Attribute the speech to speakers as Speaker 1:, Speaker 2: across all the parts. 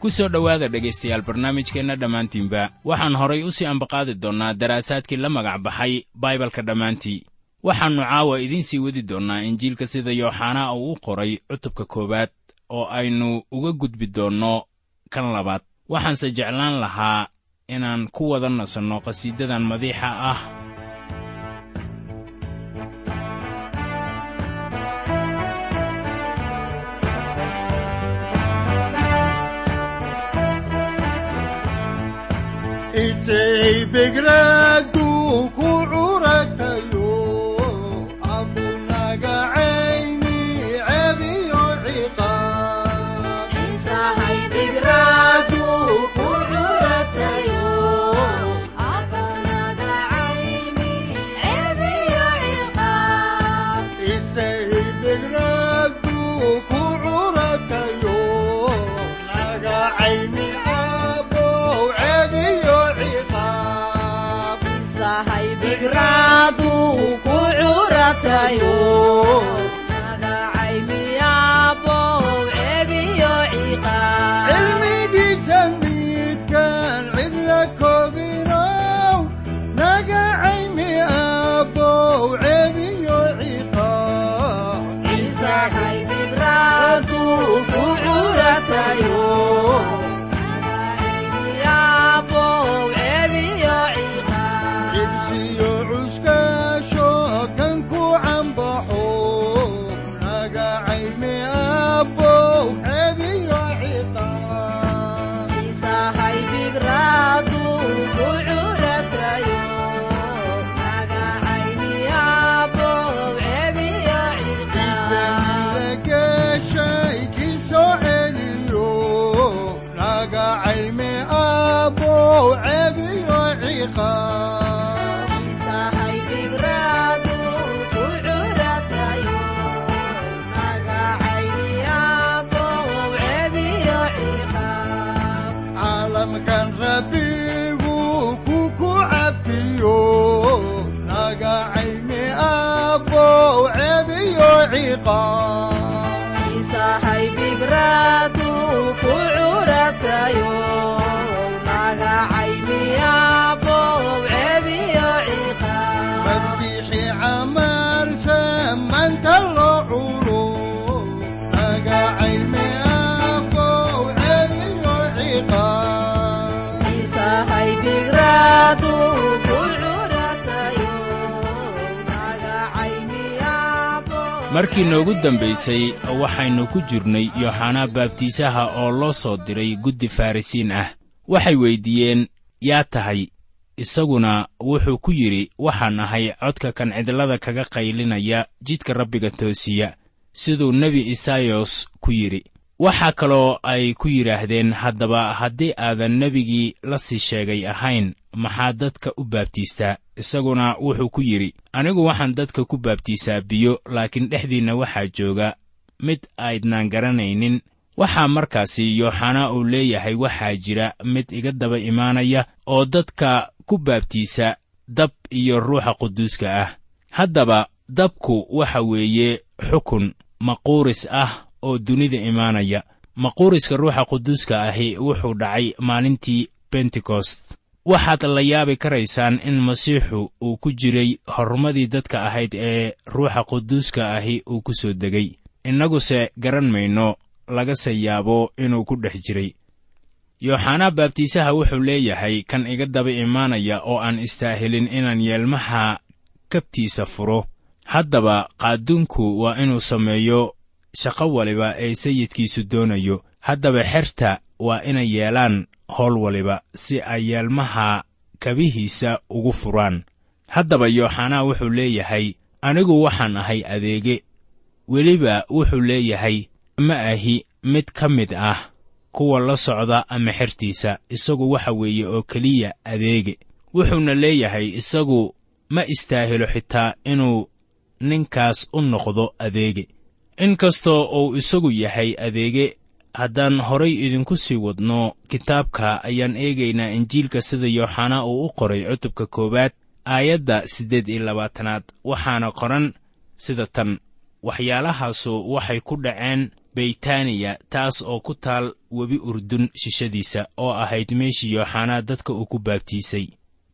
Speaker 1: ku soo dhowaada dhegaystayaal barnaamijkeenna dhammaantiinba waxaan horay u sii ambaqaadi doonnaa daraasaadkii la magac baxay baibalka dhammaantii waxaannu caawa idiin sii wadi doonnaa injiilka sida yooxanaa uu u qoray cutubka koowaad oo aynu uga gudbi doonno kan labaad. Waxaanse jeclaan lahaa inaan ku wada nasanno qhasiidadan madiixa ah
Speaker 2: cebiyo
Speaker 1: markii noogu dambaysay waxaynu ku jirnay yooxanaa baabtiisaha oo loo soo diray guddi farrisiin ah. Waxay weyddiiyeen yaa tahay isaguna wuxuu ku yidhi waxaan ahay codka kan cidlada kaga qaylinaya jidka rabbiga toosiya siduu nebi isaayos ku yidhi waxaa kaloo ay ku yidhaahdeen haddaba haddii aadan nebigii la sii sheegay ahayn maxaa dadka u baabtiistaa isaguna wuxuu ku yidhi anigu waxaan dadka ku baabtiisaa biyo laakiin dhexdiinna waxaa jooga. Mid aydnaan garanaynin. Waxaa markaasi yooxanaa uu leeyahay waxaa jira mid iga daba imaanaya oo dadka ku baabtiisa dab iyo ruuxa quduuska ah. Haddaba dabku waxa weeye xukun maquuris ah oo dunida imaanaya. Maquuriska ruuxa quduuska ahi wuxuu dhacay maalintii bentekost waxaad la yaabi karaysaan in masiixu uu ku jiray horumadii dadka ahayd ee ruuxa quduuska ahi uu ku soo degay. Innaguse garan mayno lagase yaabo inuu ku dhex jiray. Yooxanaa baabtiisaha wuxuu leeyahay kan iga daba imaanaya oo aan istaahilin inaan yeelmaha kabtiisa furo. Haddaba qaaduunku waa inuu sameeyo shaqo waliba ee sayidkiisu doonayo. Haddaba xerta waa inay yeelaan howl waliba si ay yeelmaha kabihiisa ugu furaan. Haddaba yooxanaa wuxuu leeyahay anigu waxaan ahay adeege. Weliba wuxuu leeyahay ma ahi mid ka mid ah kuwa la socda ama xertiisa isagu waxa weeye oo keliya adeege wuxuuna leeyahay isagu ma istaahilo xitaa inuu ninkaas u noqdo adeege inkastoo uu isagu yahay adeege haddaan horay idinku sii wadno kitaabka ayaan eegaynaa injiilka sida yooxanaa uu u qoray cutubka koowaad aayadda siddeed iyo labaatanaad waxaana qoran sida tan waxyaalahaasu waxay ku dhaceen beytaniya taas oo ku taal webi urdun shishadiisa oo ahayd meeshii yooxanaa dadka uu ku baabtiisay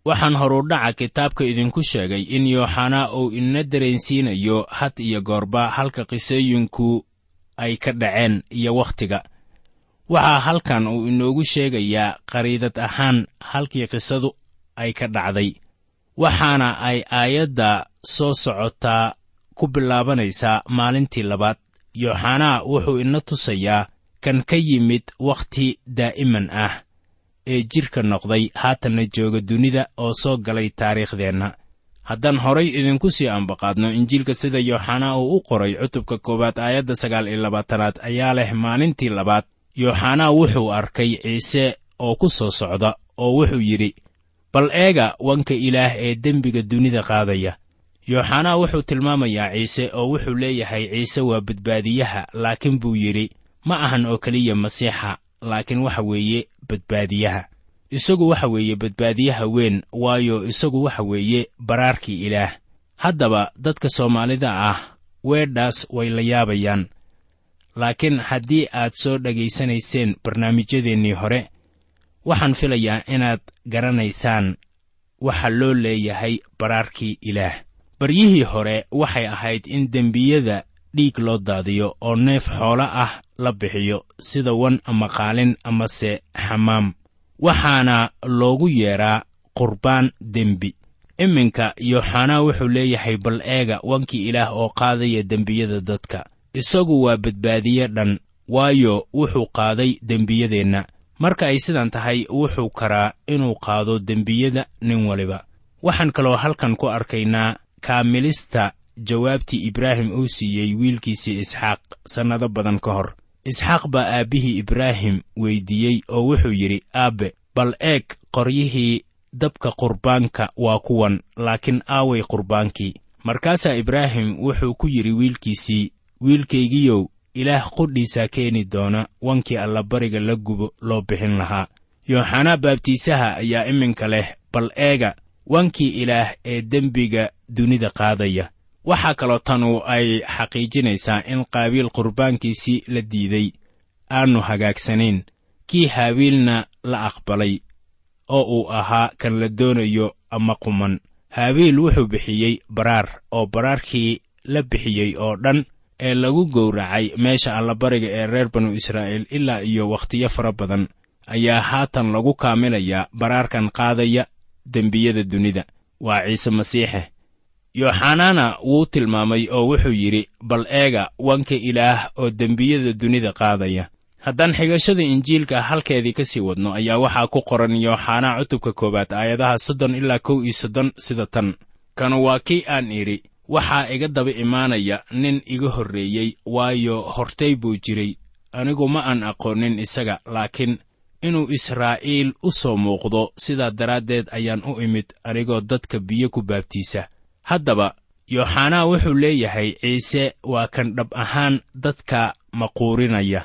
Speaker 1: waxaan horudhaca kitaabka idinku sheegay in yooxanaa uu ina dareensiinayo had iyo goorba halka qisooyinku ay ka dhaceen iyo wakhtiga. Waxaa halkan uu inoogu sheegayaa qariidad ahaan halkii qisadu ay ka dhacday waxaana ay aayadda soo socotaa ku bilaabanaysaa maalintii labaad. Yooxanaa wuxuu ina tusayaa kan ka yimid wakhti daa'iman ah ee jidhka noqday haatanna jooga dunida oo soo galay taariikhdeenna. Haddaan horay idinku sii ambaqaadno injiilka sida yooxanaa uu u qoray cutubka koowaad aayadda sagaal iyo labaatanaad ayaa leh maalintii labaad. Yooxanaa wuxuu arkay ciise oo ku soo socda oo wuxuu yidhi bal eega wanka ilaah ee dembiga dunida qaadaya. Yooxanaa wuxuu tilmaamayaa ciise oo wuxuu leeyahay ciise waa badbaadiyaha laakiin buu yidhi ma ahan oo keliya masiixa laakiin waxa weeye badbaadiyaha. Isagu waxa weeye badbaadiyaha weyn waayo isagu waxa weeye baraarkii ilaah. Haddaba dadka soomaalida ah weedhaas way la yaabayaan. Laakiin haddii aad soo dhegaysanayseen barnaamijyadeennii hore waxaan filayaa inaad garanaysaan waxa loo leeyahay baraarkii ilaah. Baryihii hore waxay ahayd in dembiyada dhiig loo daadiyo oo neef xoolo ah la bixiyo sida wan ama qaalin amase xamaam. Waxaana loogu yeedhaa qurbaan dembi. Iminka yooxanaa wuxuu leeyahay bal eega wankii ilaah oo qaadaya dembiyada dadka. Isagu waa badbaadiye dhan waayo wuxuu qaaday dembiyadeenna. Marka ay sidan tahay wuxuu karaa inuu qaado dembiyada nin waliba. Waxaan kaloo halkan ku arkaynaa kaamilista jawaabtii ibraahim uu siiyey wiilkiisii isxaaq sannado badan ka hor isxaaq baa aabbihii ibraahim weyddiiyey oo wuxuu yidhi aabbe bal eeg qoryihii dabka qurbaanka waa kuwan laakiin aaway qurbaankii. Markaasaa ibraahim wuxuu ku yidhi wiilkiisii wiilkaygiyow ilaah qudhiisaa keeni doona wankii allabariga la gubo loo bixin lahaa. Yooxanaa baabtiisaha ayaa iminka leh bal eega wankii ilaah ee dembiga dunida qaadaya waxaa kaloo tanu ay xaqiijinaysaa in qaabiil qurbaankiisii la diiday. Aannu hagaagsanayn kii haabiilna la aqbalay oo uu ahaa kan la doonayo ama quman. Haabiil wuxuu bixiyey baraar oo baraarkii la bixiyey oo dhan ee lagu gowracay meesha allabariga ee reer banu israa'iil ilaa iyo wakhtiyo fara badan ayaa haatan lagu kaamilayaa baraarkan qaadaya dembiyada dunida. Waa ciise masiixe yooxanaana wuu tilmaamay oo wuxuu yidhi bal eega wanka ilaah oo dembiyada dunida qaadaya. Haddaan xigashada injiilka halkeedii ka sii wadno ayaa waxaa ku qoran yooxanaa cutubka koowaad aayadaha soddon ilaa kow iyo soddon sida tan. Kanu waa kii aan idhi waxaa iga daba imaanaya nin iga horreeyey waayo hortay buu jiray. Anigu ma aan aqoonin isaga laakiin inuu israa'iil u soo muuqdo sidaa daraaddeed ayaan u imid anigoo dadka biyo ku baabtiisa haddaba yooxanaa wuxuu leeyahay ciise waa kan dhab ahaan dadka maquurinaya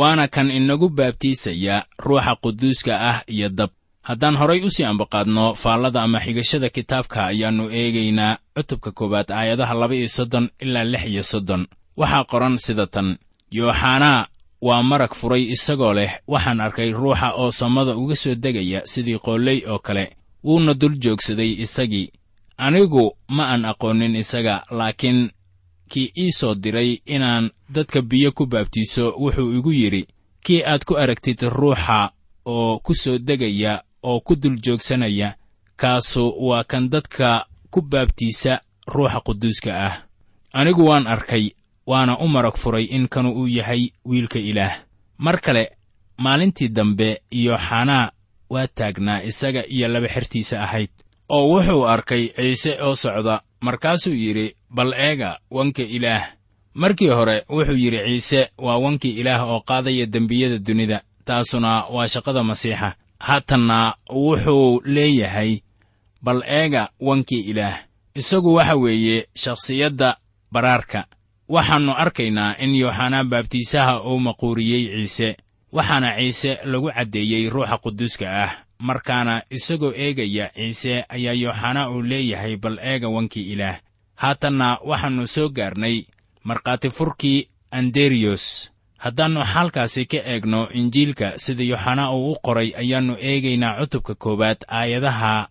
Speaker 1: waana kan inagu baabtiisaya ruuxa quduuska ah iyo dab. Haddaan horay u sii ambaqaadno faallada ama xigashada kitaabka ayaannu eegaynaa cutubka koowaad aayadaha laba iyo soddon ilaa lix iyo soddon. Waxaa qoran sida tan yooxanaa waa marag furay isagoo leh waxaan arkay ruuxa oo samada uga soo degaya sidii qoolley oo kale. Wuuna dul joogsaday isagii anigu ma aan aqoonin isaga laakiin kii ii soo diray inaan dadka biyo ku baabtiiso wuxuu igu yidhi kii aad ku aragtid ruuxa oo ku soo degaya oo ku dul joogsanaya kaasu waa kan dadka ku baabtiisa ruuxa quduuska ah. Anigu waan arkay waana u marag furay in kanu uu yahay wiilka ilaah. Mar kale maalintii dambe yooxanaa waa taagnaa isaga iyo laba xertiisa ahayd oo wuxuu arkay ciise oo socda. Markaasuu yidhi bal eega wanka ilaah. Markii hore wuxuu yidhi ciise waa wankii ilaah oo qaadaya dembiyada dunida. Taasuna waa shaqada masiixa. Haatanna wuxuu leeyahay bal eega wankii ilaah. Isagu waxa weeye shakhsiyadda baraarka. Waxaannu arkaynaa in yooxanaa baabtiisaha uu maquuriyey ciise waxaana ciise lagu caddeeyey ruuxa quduuska ah markaana isagoo eegaya ciise ayaa yooxanaa uu leeyahay bal eega wankii ilaah. Haatanna waxaannu soo gaarnay markhaati furkii anderiyos haddaannu xaalkaasi ka eegno injiilka sida yooxanaa uu u qoray ayaannu eegaynaa cutubka koowaad aayadaha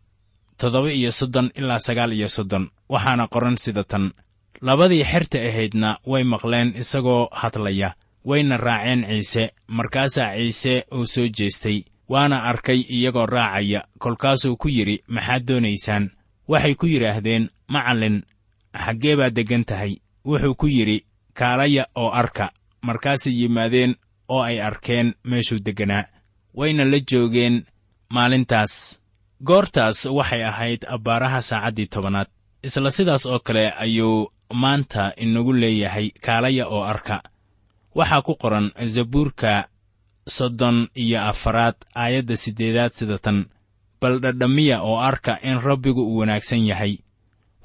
Speaker 1: toddoba iyo soddon ilaa sagaal iyo soddon. Waxaana qoran sida tan labadii xerta ahaydna way maqleen isagoo hadlaya wayna raaceen ciise markaasaa ciise uu soo jeestay waana arkay iyagoo raacaya. Kolkaasuu ku yidhi maxaad doonaysaan? Waxay ku yidhaahdeen macallin xaggee baad deggan tahay. Wuxuu ku yidhi kaalaya oo arka. Markaasay yimaadeen oo ay arkeen meeshuu degganaa wayna la joogeen maalintaas. Goortaas waxay ahayd abbaaraha saacaddii tobanaad. Isla sidaas oo kale ayuu maanta inagu leeyahay kaalaya oo arka. Waxaa ku qoran zabuurka soddon iyo afaraad aayadda siddeedaad sida tan. Bal dhadhamiya oo arka in rabbigu uu wanaagsan yahay.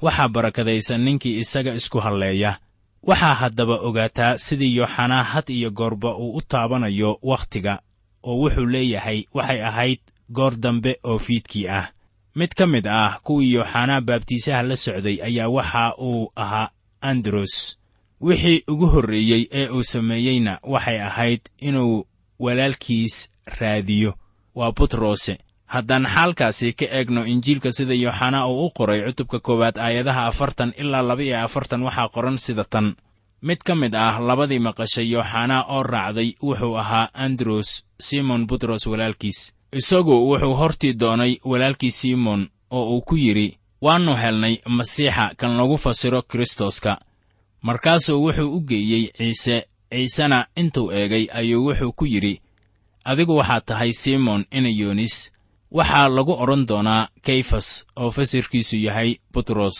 Speaker 1: Waxaa barakadaysan ninkii isaga isku halleeya. Waxaa haddaba ogaataa sidii yooxanaa had iyo goorba uu u taabanayo wakhtiga oo wuxuu leeyahay waxay ahayd goor dambe oo fiidkii ah. Mid ka mid ah kuwii yooxanaa baabtiisaha la socday ayaa waxa uu ahaa andros. Wixii ugu horreeyey ee uu sameeyeyna waxay ahayd inuu walaalkiis raadiyo. Waa butrose haddaan xaalkaasi ka eegno injiilka sida yooxanaa uu u qoray cutubka koowaad aayadaha afartan ilaa laba iyo afartan waxaa qoran sida tan. Mid ka mid ah labadii maqashay yooxanaa oo raacday wuxuu ahaa andros simon butros walaalkiis. Isagu wuxuu hortii doonay walaalkii simon oo uu ku yidhi waannu helnay masiixa kan lagu fasiro kristoska markaasuu wuxuu u geeyey ciise ciisena intuu eegay ayuu wuxuu ku yidhi adigu waxaad tahay simon inayonis waxaa lagu odhan doonaa kayfas oo fasirkiisu yahay butros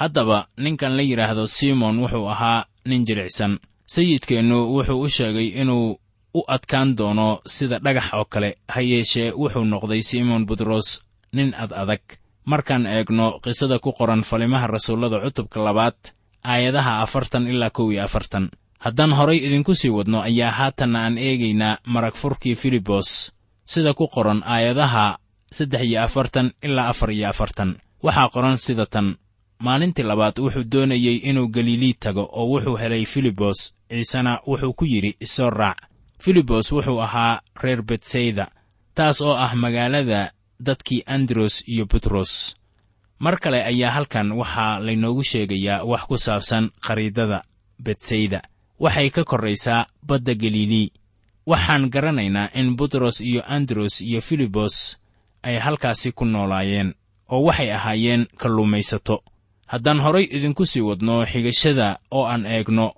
Speaker 1: haddaba ninkan la yidhaahdo simon wuxuu ahaa nin jilicsan. Sayidkeennu wuxuu u sheegay inuu u adkaan doono sida dhagax oo kale. Ha yeeshee wuxuu noqday simon butros nin ad adag. Markaan eegno qisada ku qoran falimaha rasuullada cutubka labaad aayadaha afartan ilaa kow iyo afartan haddaan horay idinku sii wadno ayaa haatanna aan eegaynaa marag furkii filibos sida ku qoran aayadaha saddex iyo afartan ilaa afar iyo afartan. Waxaa qoran sida tan maalintii labaad wuxuu doonayey inuu galilii tago oo wuxuu helay filibos ciisena wuxuu ku yidhi isoo raac filibos wuxuu ahaa reer betsayda taas oo ah magaalada dadkii andros iyo butros mar kale ayaa halkan waxaa laynoogu sheegayaa wax ku saabsan khariidada betsayda waxay ka korraysaa badda galilii waxaan garanaynaa in butros iyo andros iyo filibos ay halkaasi ku noolaayeen oo waxay ahaayeen kalluumaysato. Haddaan horay idinku sii wadno xigashada oo aan eegno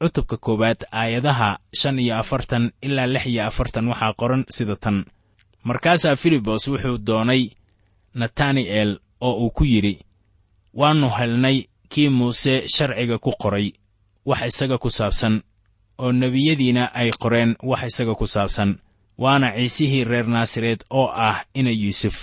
Speaker 1: cutubka koowaad aayadaha shan iyo afartan ilaa lix iyo afartan waxaa qoran sida tan. Markaasaa filibos wuxuu doonay natani'el oo uu ku yidhi waannu helnay kii muuse sharciga ku qoray wax isaga ku saabsan oo nebiyadiina ay qoreen wax isaga ku saabsan waana ciisihii reer naasareed oo ah ina yuusuf.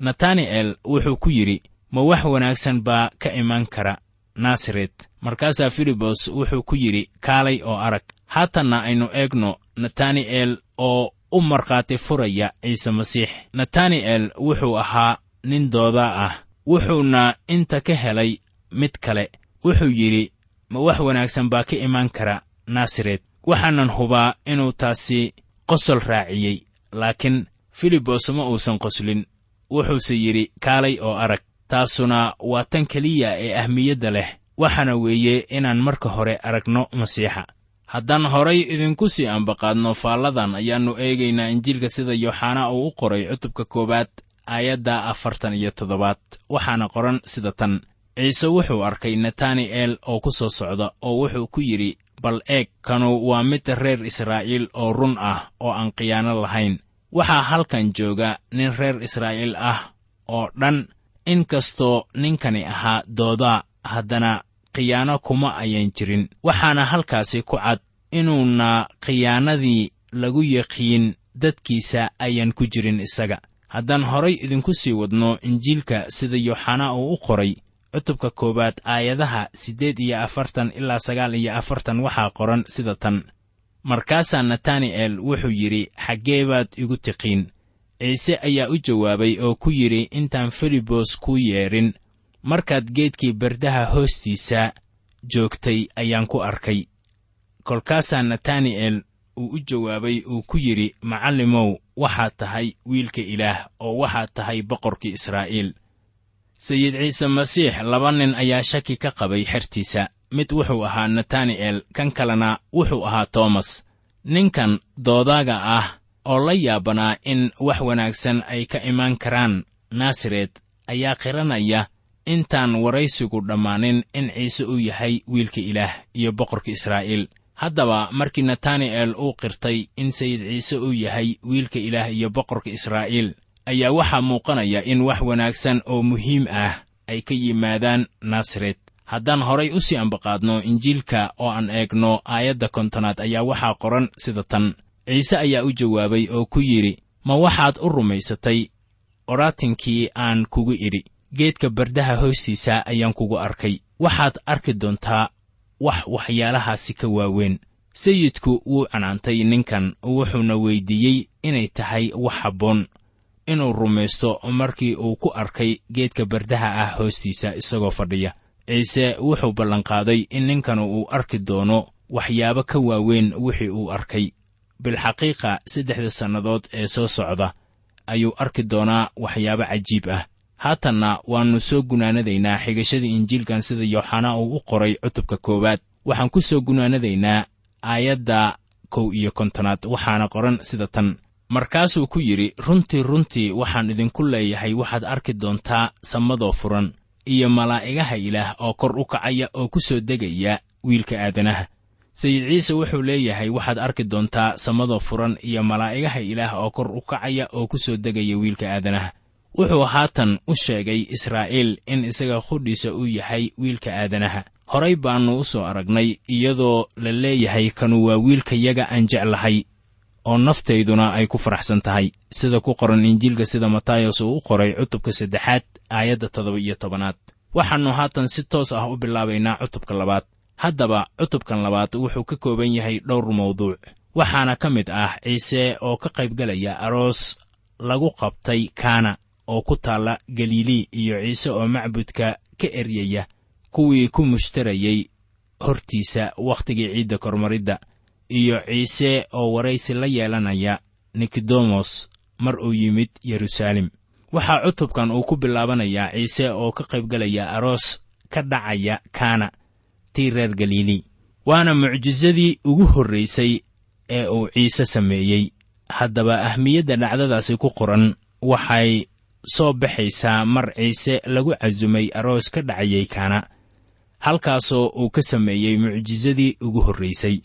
Speaker 1: Natani'el wuxuu ku yidhi ma wax wanaagsan baa ka iman kara naasaret markaasaa filibos wuxuu ku yidhi kaalay oo arag haatanna aynu eegno natani'el oo u markhaati furaya ciise masiix. Natani'el wuxuu ahaa nin doodaa ah wuxuuna inta ka helay mid kale. Wuxuu yidhi ma wax wanaagsan baa ka iman kara naasaret waxaanan hubaa inuu taasi qosol raaciyey laakiin filibos ma uusan qoslin. Wuxuuse yidhi kaalay oo arag taasuna waa tan keliya ee ahmiyadda leh. Waxaana weeye inaan marka hore aragno masiixa. Haddaan horay idinku sii ambaqaadno faalladan ayaannu eegaynaa injiilka sida yooxanaa uu u qoray cutubka koowaad aayadda afartan iyo toddobaad. Waxaana qoran sida tan ciise wuxuu arkay natani'el oo ku soo socda oo wuxuu ku yidhi bal eeg kanu waa mid reer israa'iil oo run ah oo aan khiyaano lahayn. Waxaa halkan jooga nin reer israa'iil ah oo dhan. In kastoo ninkani ahaa doodaa haddana khiyaano kuma ayan jirin. Waxaana halkaasi ku cad inuuna khiyaanadii lagu yaqiin dadkiisa ayaan ku jirin isaga. Haddaan horay idinku sii wadno injiilka sida yooxanaa uu u qoray cutubka koowaad aayadaha siddeed iyo afartan ilaa sagaal iyo afartan waxaa qoran sida tan. Markaasaa natani'el wuxuu yidhi xaggee baad igu tiqiin. Ciise ayaa u jawaabay oo ku yidhi intaan filibos kuu yeedhin markaad geedkii bardaha hoostiisa joogtay ayaan ku arkay. Kolkaasaa natani'el uu u jawaabay uu ku yidhi macallimow waxaad tahay wiilka ilaah oo waxaad tahay boqorkii israa'iil sayid ciise masiix laba nin ayaa shaki ka qabay xertiisa. Mid wuxuu ahaa natani'el kan kalena wuxuu ahaa toomas ninkan doodaaga ah oo la yaabanaa in wax wanaagsan ay ka imaan karaan naasaret ayaa qiranaya intaan waraysigu dhammaanin in ciise uu yahay wiilka ilaah iyo boqorka israa'iil. Haddaba markii natani'el uu qirtay in sayid ciise uu yahay wiilka ilaah iyo boqorka israa'iil ayaa waxaa muuqanaya in wax wanaagsan oo muhiim ah ay ka yimaadaan naasaret haddaan horay u sii ambaqaadno injiilka oo aan eegno aayadda kontonaad ayaa waxaa qoran sida tan. Ciise ayaa u jawaabay oo ku yidhi ma waxaad u rumaysatay oraatinkii aan kugu idhi. Geedka bardaha hoostiisa ayaan kugu arkay. Waxaad arki doontaa wax waxyaalahaasi ka waaweyn sayidku wuu canaantay ninkan wuxuuna weyddiiyey inay tahay wax habboon inuu rumaysto markii uu ku arkay geedka bardaha ah hoostiisa isagoo fadhiya. Ciise wuxuu ballanqaaday in ninkanu uu arki doono waxyaabo ka waaweyn wixii uu arkay. Bilxaqiiqa saddexda sannadood ee soo socda ayuu arki doonaa waxyaabo cajiib ah. Haatanna waannu soo gunaanadaynaa xigashadii injiilkan sida yooxanaa uu u qoray cutubka koowaad. Waxaan ku soo gunaanadaynaa aayadda kow iyo kontonaad waxaana qoran sida tan markaasuu ku yidhi runtii runtii waxaan idinku leeyahay waxaad arki doontaa samadoo furan iyo malaa'igaha ilaah oo kor u kacaya oo ku soo degaya wiilka aadanaha. Sayid ciise wuxuu leeyahay waxaad arki doontaa samadoo furan iyo malaa'igaha ilaah oo kor u kacaya oo ku soo degaya wiilka aadanaha. Wuxuu haatan u sheegay israa'iil in isaga qudhiisa uu yahay wiilka aadanaha. Horay baannu u soo aragnay iyadoo la leeyahay kanu waa wiilkayaga aan jeclahay oo naftayduna ay ku faraxsan tahay. Sida ku qoran injiilka sida matayos uu u qoray cutubka saddexaad aayadda toddoba iyo tobanaad. Waxaannu haatan si toos ah u bilaabaynaa cutubka labaad. Haddaba cutubkan labaad wuxuu ka kooban yahay dhowr mawduuc. Waxaana ka mid ah ciise oo ka qaybgalaya aroos lagu qabtay kaana oo ku taalla galilii iyo ciise oo macbudka ka eryaya kuwii ku mushtarayey hortiisa wakhtigii ciidda kormaridda iyo ciise oo waraysi la yeelanaya nikodemos mar uu yimid yeruusaalem waxaa cutubkan uu ku bilaabanayaa ciise oo ka qaybgalaya aroos ka dhacaya kaana tii reer galilii waana mucjisadii ugu horraysay ee uu ciise sameeyey. Haddaba ahmiyadda dhacdadaasi ku qoran waxay soo baxaysaa mar ciise lagu casumay aroos ka dhacayay kaana halkaasoo uu ka sameeyey mucjisadii ugu horraysay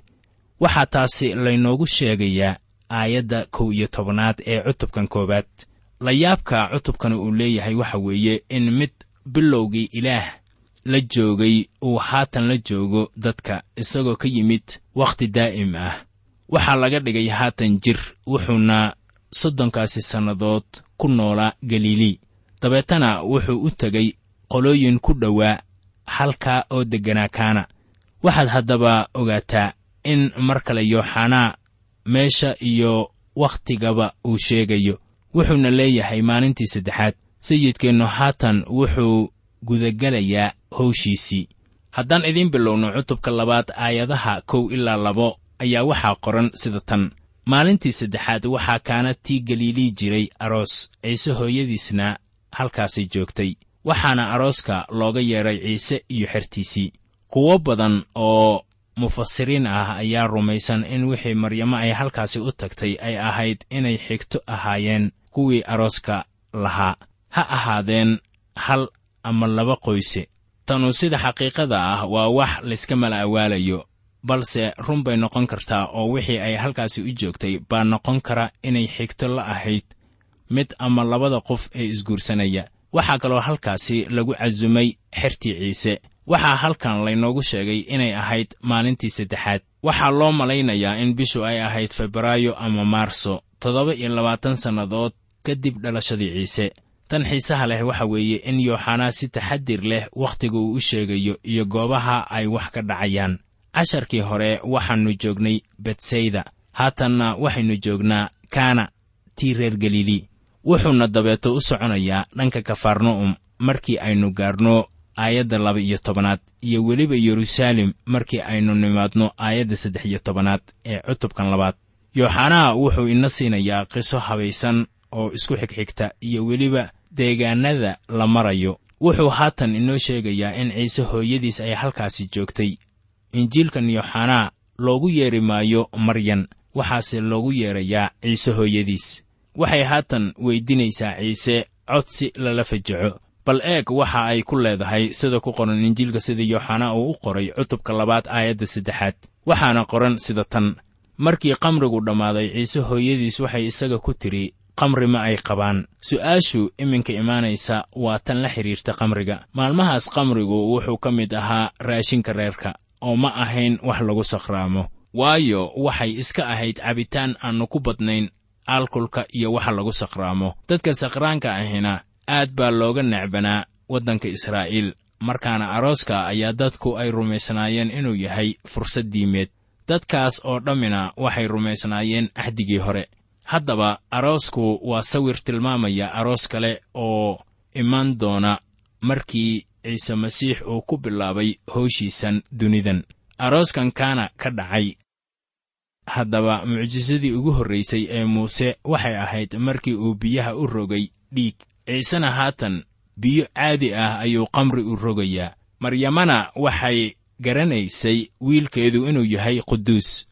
Speaker 1: waxaa taasi laynoogu sheegayaa aayadda kow iyo tobanaad ee cutubkan koowaad. Layaabka cutubkan uu leeyahay waxa weeye in mid bilowgii ilaah la joogay uu haatan la joogo dadka isagoo ka yimid wakhti daa'im ah. Waxaa laga dhigay haatan jir wuxuuna soddonkaasi sannadood ku noolaa galilii dabeetana wuxuu u tegey qolooyin ku dhowaa halkaa oo degganaa kaana waxaad haddaba ogaataa in mar kale yooxanaa meesha iyo wakhtigaba uu sheegayo. Wuxuuna leeyahay maalintii saddexaad. Sayidkeennu haatan wuxuu gudagelayaa howshiisii haddaan idiin bilowno cutubka labaad aayadaha kow ilaa labo ayaa waxaa qoran sida tan. Maalintii saddexaad waxaa kaana tii galiilii jiray aroos. Ciise hooyadiisna halkaasay joogtay. Waxaana arooska looga yeedhay ciise iyo xertiisii. Kuwo badan oo mufasiriin ah ayaa rumaysan in wixii maryamo ay halkaasi u tagtay ay ahayd inay xigto ahaayeen kuwii arooska lahaa ha ahaadeen hal ama laba qoyse tanu sida xaqiiqada ah waa wax layska mala awaalayo balse run bay noqon kartaa oo wixii ay halkaasi u joogtay baa noqon kara inay xigto la ahayd mid ama labada qof ee isguursanaya. Waxaa kaloo halkaasi lagu casumay xertii ciise waxaa halkan laynoogu sheegay inay ahayd maalintii saddexaad. Waxaa loo malaynayaa in bishu ay ahayd febraayo ama maarso toddoba iyo labaatan sannadood kadib dhalashadii ciise. Tan xiisaha leh waxa weeye in yooxanaa si taxadir leh wakhtiga uu u sheegayo iyo goobaha ay wax ka dhacayaan. Casharkii hore waxaannu joognay betsayda haatanna waxaynu joognaa kaana tii reer galili wuxuuna dabeeto u soconayaa dhanka kafarna'um markii aynu gaarno aayadda laba iyo tobanaad iyo weliba yeruusaalem markii aynu nimaadno aayadda saddex iyo tobanaad ee cutubkan labaad. Yooxanaa wuxuu ina siinayaa qiso habaysan oo isku xigxigta iyo weliba deegaannada la marayo. Wuxuu haatan inoo sheegayaa in ciise hooyadiis ay halkaasi joogtay. Injiilkan yooxanaa loogu yeeri maayo maryan waxaase loogu yeerayaa ciise hooyadiis. Waxay haatan weydinaysaa ciise codsi lala fajaco bal eeg waxa ay ku leedahay sida ku qoran injiilka sida yooxanaa uu u qoray cutubka labaad aayadda saddexaad. Waxaana qoran sida tan markii qamrigu dhammaaday ciise hooyadiis waxay isaga ku tidhi qamri ma ay qabaan su'aashu iminka imaanaysa waa tan la xidhiirta qamriga maalmahaas qamrigu wuxuu ka mid ahaa raashinka reerka oo ma ahayn wax lagu sakhraamo. Waayo waxay iska ahayd cabitaan aannu ku badnayn alkolka iyo waxa lagu sakhraamo. Dadka sakhraanka ahina aad baa looga necbanaa waddanka israa'iil markaana arooska ayaa dadku ay rumaysnaayeen inuu yahay fursad diimeed. Dadkaas oo dhammina waxay rumaysnaayeen axdigii hore. Haddaba aroosku waa sawir tilmaamaya aroos kale oo iman doona markii ciise masiix uu ku bilaabay howshiisan dunidan. Arooskan kaana ka dhacay. Haddaba mucjisadii ugu horraysay ee muuse waxay ahayd markii uu biyaha u rogay dhiig ciisena haatan biyo caadi ah ayuu qamri u rogayaa. Maryamana waxay garanaysay wiilkeedu inuu yahay quduus.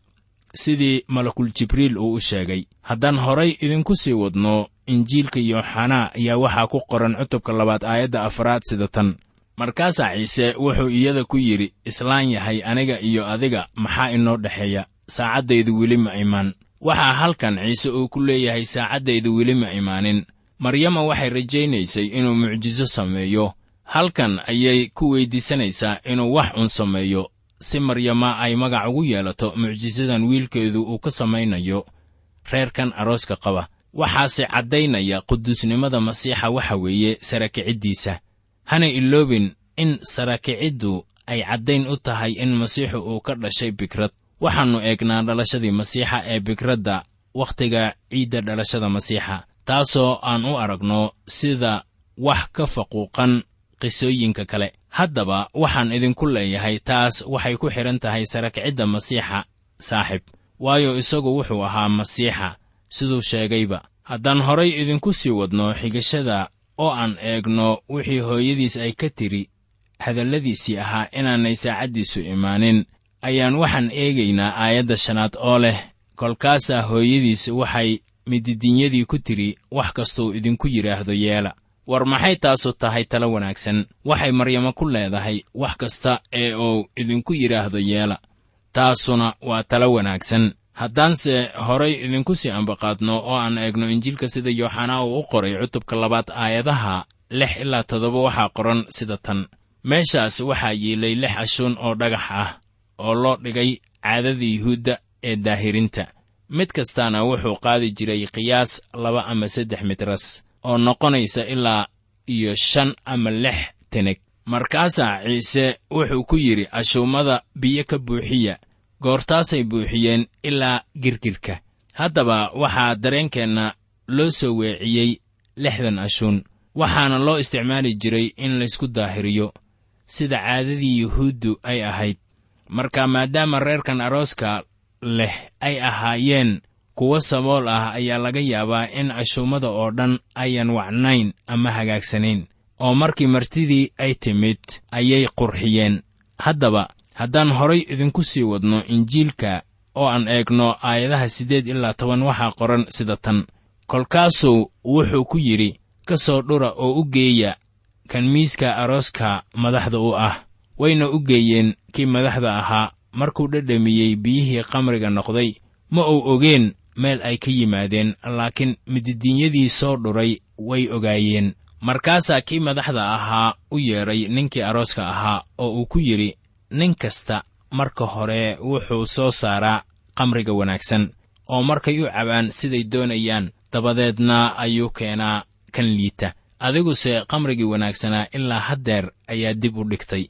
Speaker 1: Sidii malakul jibriil uu u sheegay haddaan horay idinku sii wadno injiilka yooxanaa ayaa waxaa ku qoran cutubka labaad aayadda afraad sida tan. Markaasaa ciise wuxuu iyada ku yidhi islaan yahay aniga iyo adiga maxaa inoo dhexeeya? Saacaddaydu weli ma imaan. Waxaa halkan ciise uu ku leeyahay saacaddaydu weli ma imaanin maryama waxay rajaynaysay inuu mucjiso sameeyo. Halkan ayay ku weyddiisanaysaa inuu wax un sameeyo si maryama ay magac ugu yeelato mucjisadan wiilkeedu uu ka samaynayo. Reerkan arooska qaba waxaase caddaynaya quduusnimada masiixa waxa weeye sarakiciddiisa hana iloobin in sarakiciddu ay caddayn u tahay in masiixu uu ka dhashay bikrad. Waxaannu eegnaa dhalashadii masiixa ee bikradda wakhtiga ciidda dhalashada masiixa taasoo aan u aragno sida wax ka faquuqan qisooyinka kale. Haddaba waxaan idinku leeyahay taas waxay ku xidhan tahay sarakicidda masiixa saaxib. Waayo isagu wuxuu ahaa masiixa siduu sheegayba. Haddaan horay idinku sii wadno xigashada oo aan eegno wixii hooyadiis ay ka tidhi hadalladiisii ahaa inaanay saacaddiisu imaanin ayaan waxaan eegaynaa aayadda shanaad oo leh kolkaasaa hooyadiis waxay mididinyadii ku tidhi wax kastuu idinku yidhaahdo yeela. War maxay taasu tahay talo wanaagsan? Waxay maryamo ku leedahay wax kasta ee uu idinku yidhaahdo yeela. Taasuna waa talo wanaagsan. Haddaanse horay idinku sii ambaqaadno oo aan eegno injiilka sida yooxanaa uu u qoray cutubka labaad aayadaha lix ilaa toddoba waxaa qoran sida tan. Meeshaas waxaa yiilay lix ashuun oo dhagax ah oo loo dhigay caadada yuhuudda ee daahirinta mid kastaana wuxuu qaadi jiray qiyaas laba ama saddex mitras oo noqonaysa ilaa iyo shan ama lix teneg markaasaa ciise wuxuu ku yidhi ashuummada biyo ka buuxiya goortaasay buuxiyeen ilaa girgirka. Haddaba waxaa dareenkeenna loo soo weeciyey lixdan ashuun waxaana loo isticmaali jiray in laysku daahiriyo sida caadadii yuhuuddu ay ahayd. Marka maadaama reerkan arooska leh ay ahaayeen kuwo sabool ah ayaa laga yaabaa in cashuumada oo dhan ayan wacnayn ama hagaagsanayn. Oo markii martidii ay timid ayay qurxiyeen. Haddaba haddaan horay idinku sii wadno injiilka oo aan eegno aayadaha siddeed ilaa toban waxaa qoran sida tan. Kolkaasuu wuxuu ku yidhi ka soo dhura oo u geeya kan miiska arooska madaxda u ah. Wayna u geeyeen kii madaxda ahaa markuu dhedhamiyey biyihii kamriga noqday ma uu ogeen meel ay ka yimaadeen laakiin mididiinyadii soo dhuray way ogaayeen. Markaasaa kii madaxda ahaa u yeedhay ninkii arooska ahaa oo uu ku yidhi nin kasta marka hore wuxuu soo saaraa kamriga wanaagsan oo markay u cabaan siday doonayaan dabadeedna ayuu keenaa kan liita. Adiguse kamrigii wanaagsanaa ilaa haddeer ayaa dib u dhigtay.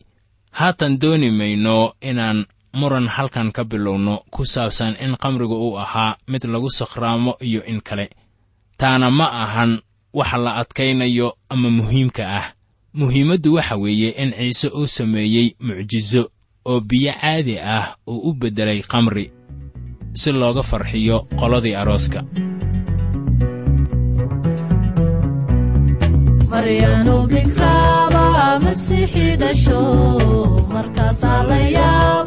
Speaker 1: Haatan dooni mayno inaan muran halkan ka bilowno ku saabsan in kamrigu uu ahaa mid lagu sakhraamo iyo in kale. Taana ma ahan waxa la adkaynayo ama muhiimka ah. Muhiimaddu waxa weeye in ciise uu sameeyey mucjiso oo biyo caadi ah uu u beddelay kamri si looga farxiyo qoladii arooska.
Speaker 3: Maryanu bikraaba masiixii dhasho markaasaa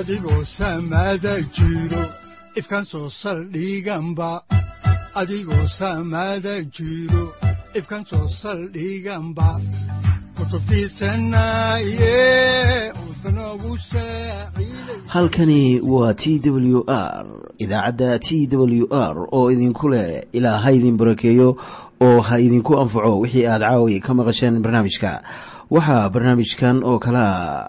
Speaker 2: adigoo samada jiro ifkan soo saldhiganba adigoo samada jiro ifkan soo saldhiganba
Speaker 4: halkani waa t w r idaacadda t w r oo idinku leh ilaa ha idin barakeeyo oo ha idinku anfaco wixii aad caawi ka maqasheen barnaamijka. Waxaa barnaamijkan oo kalea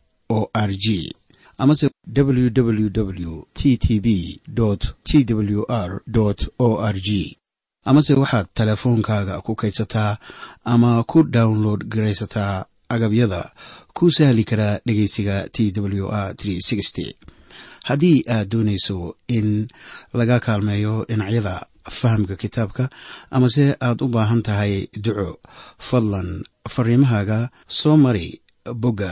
Speaker 4: o r g. Amase www t t b t w r o r g. Amase waxaad teleefoonkaaga ku kaydsataa ama ku download garaysataa agabyada ku sahli karaa dhegeysiga t w r haddii aad doonayso in laga kaalmeeyo dhinacyada fahamka kitaabka amase aad u baahan tahay duco fadlan fariimahaaga soo mari bogga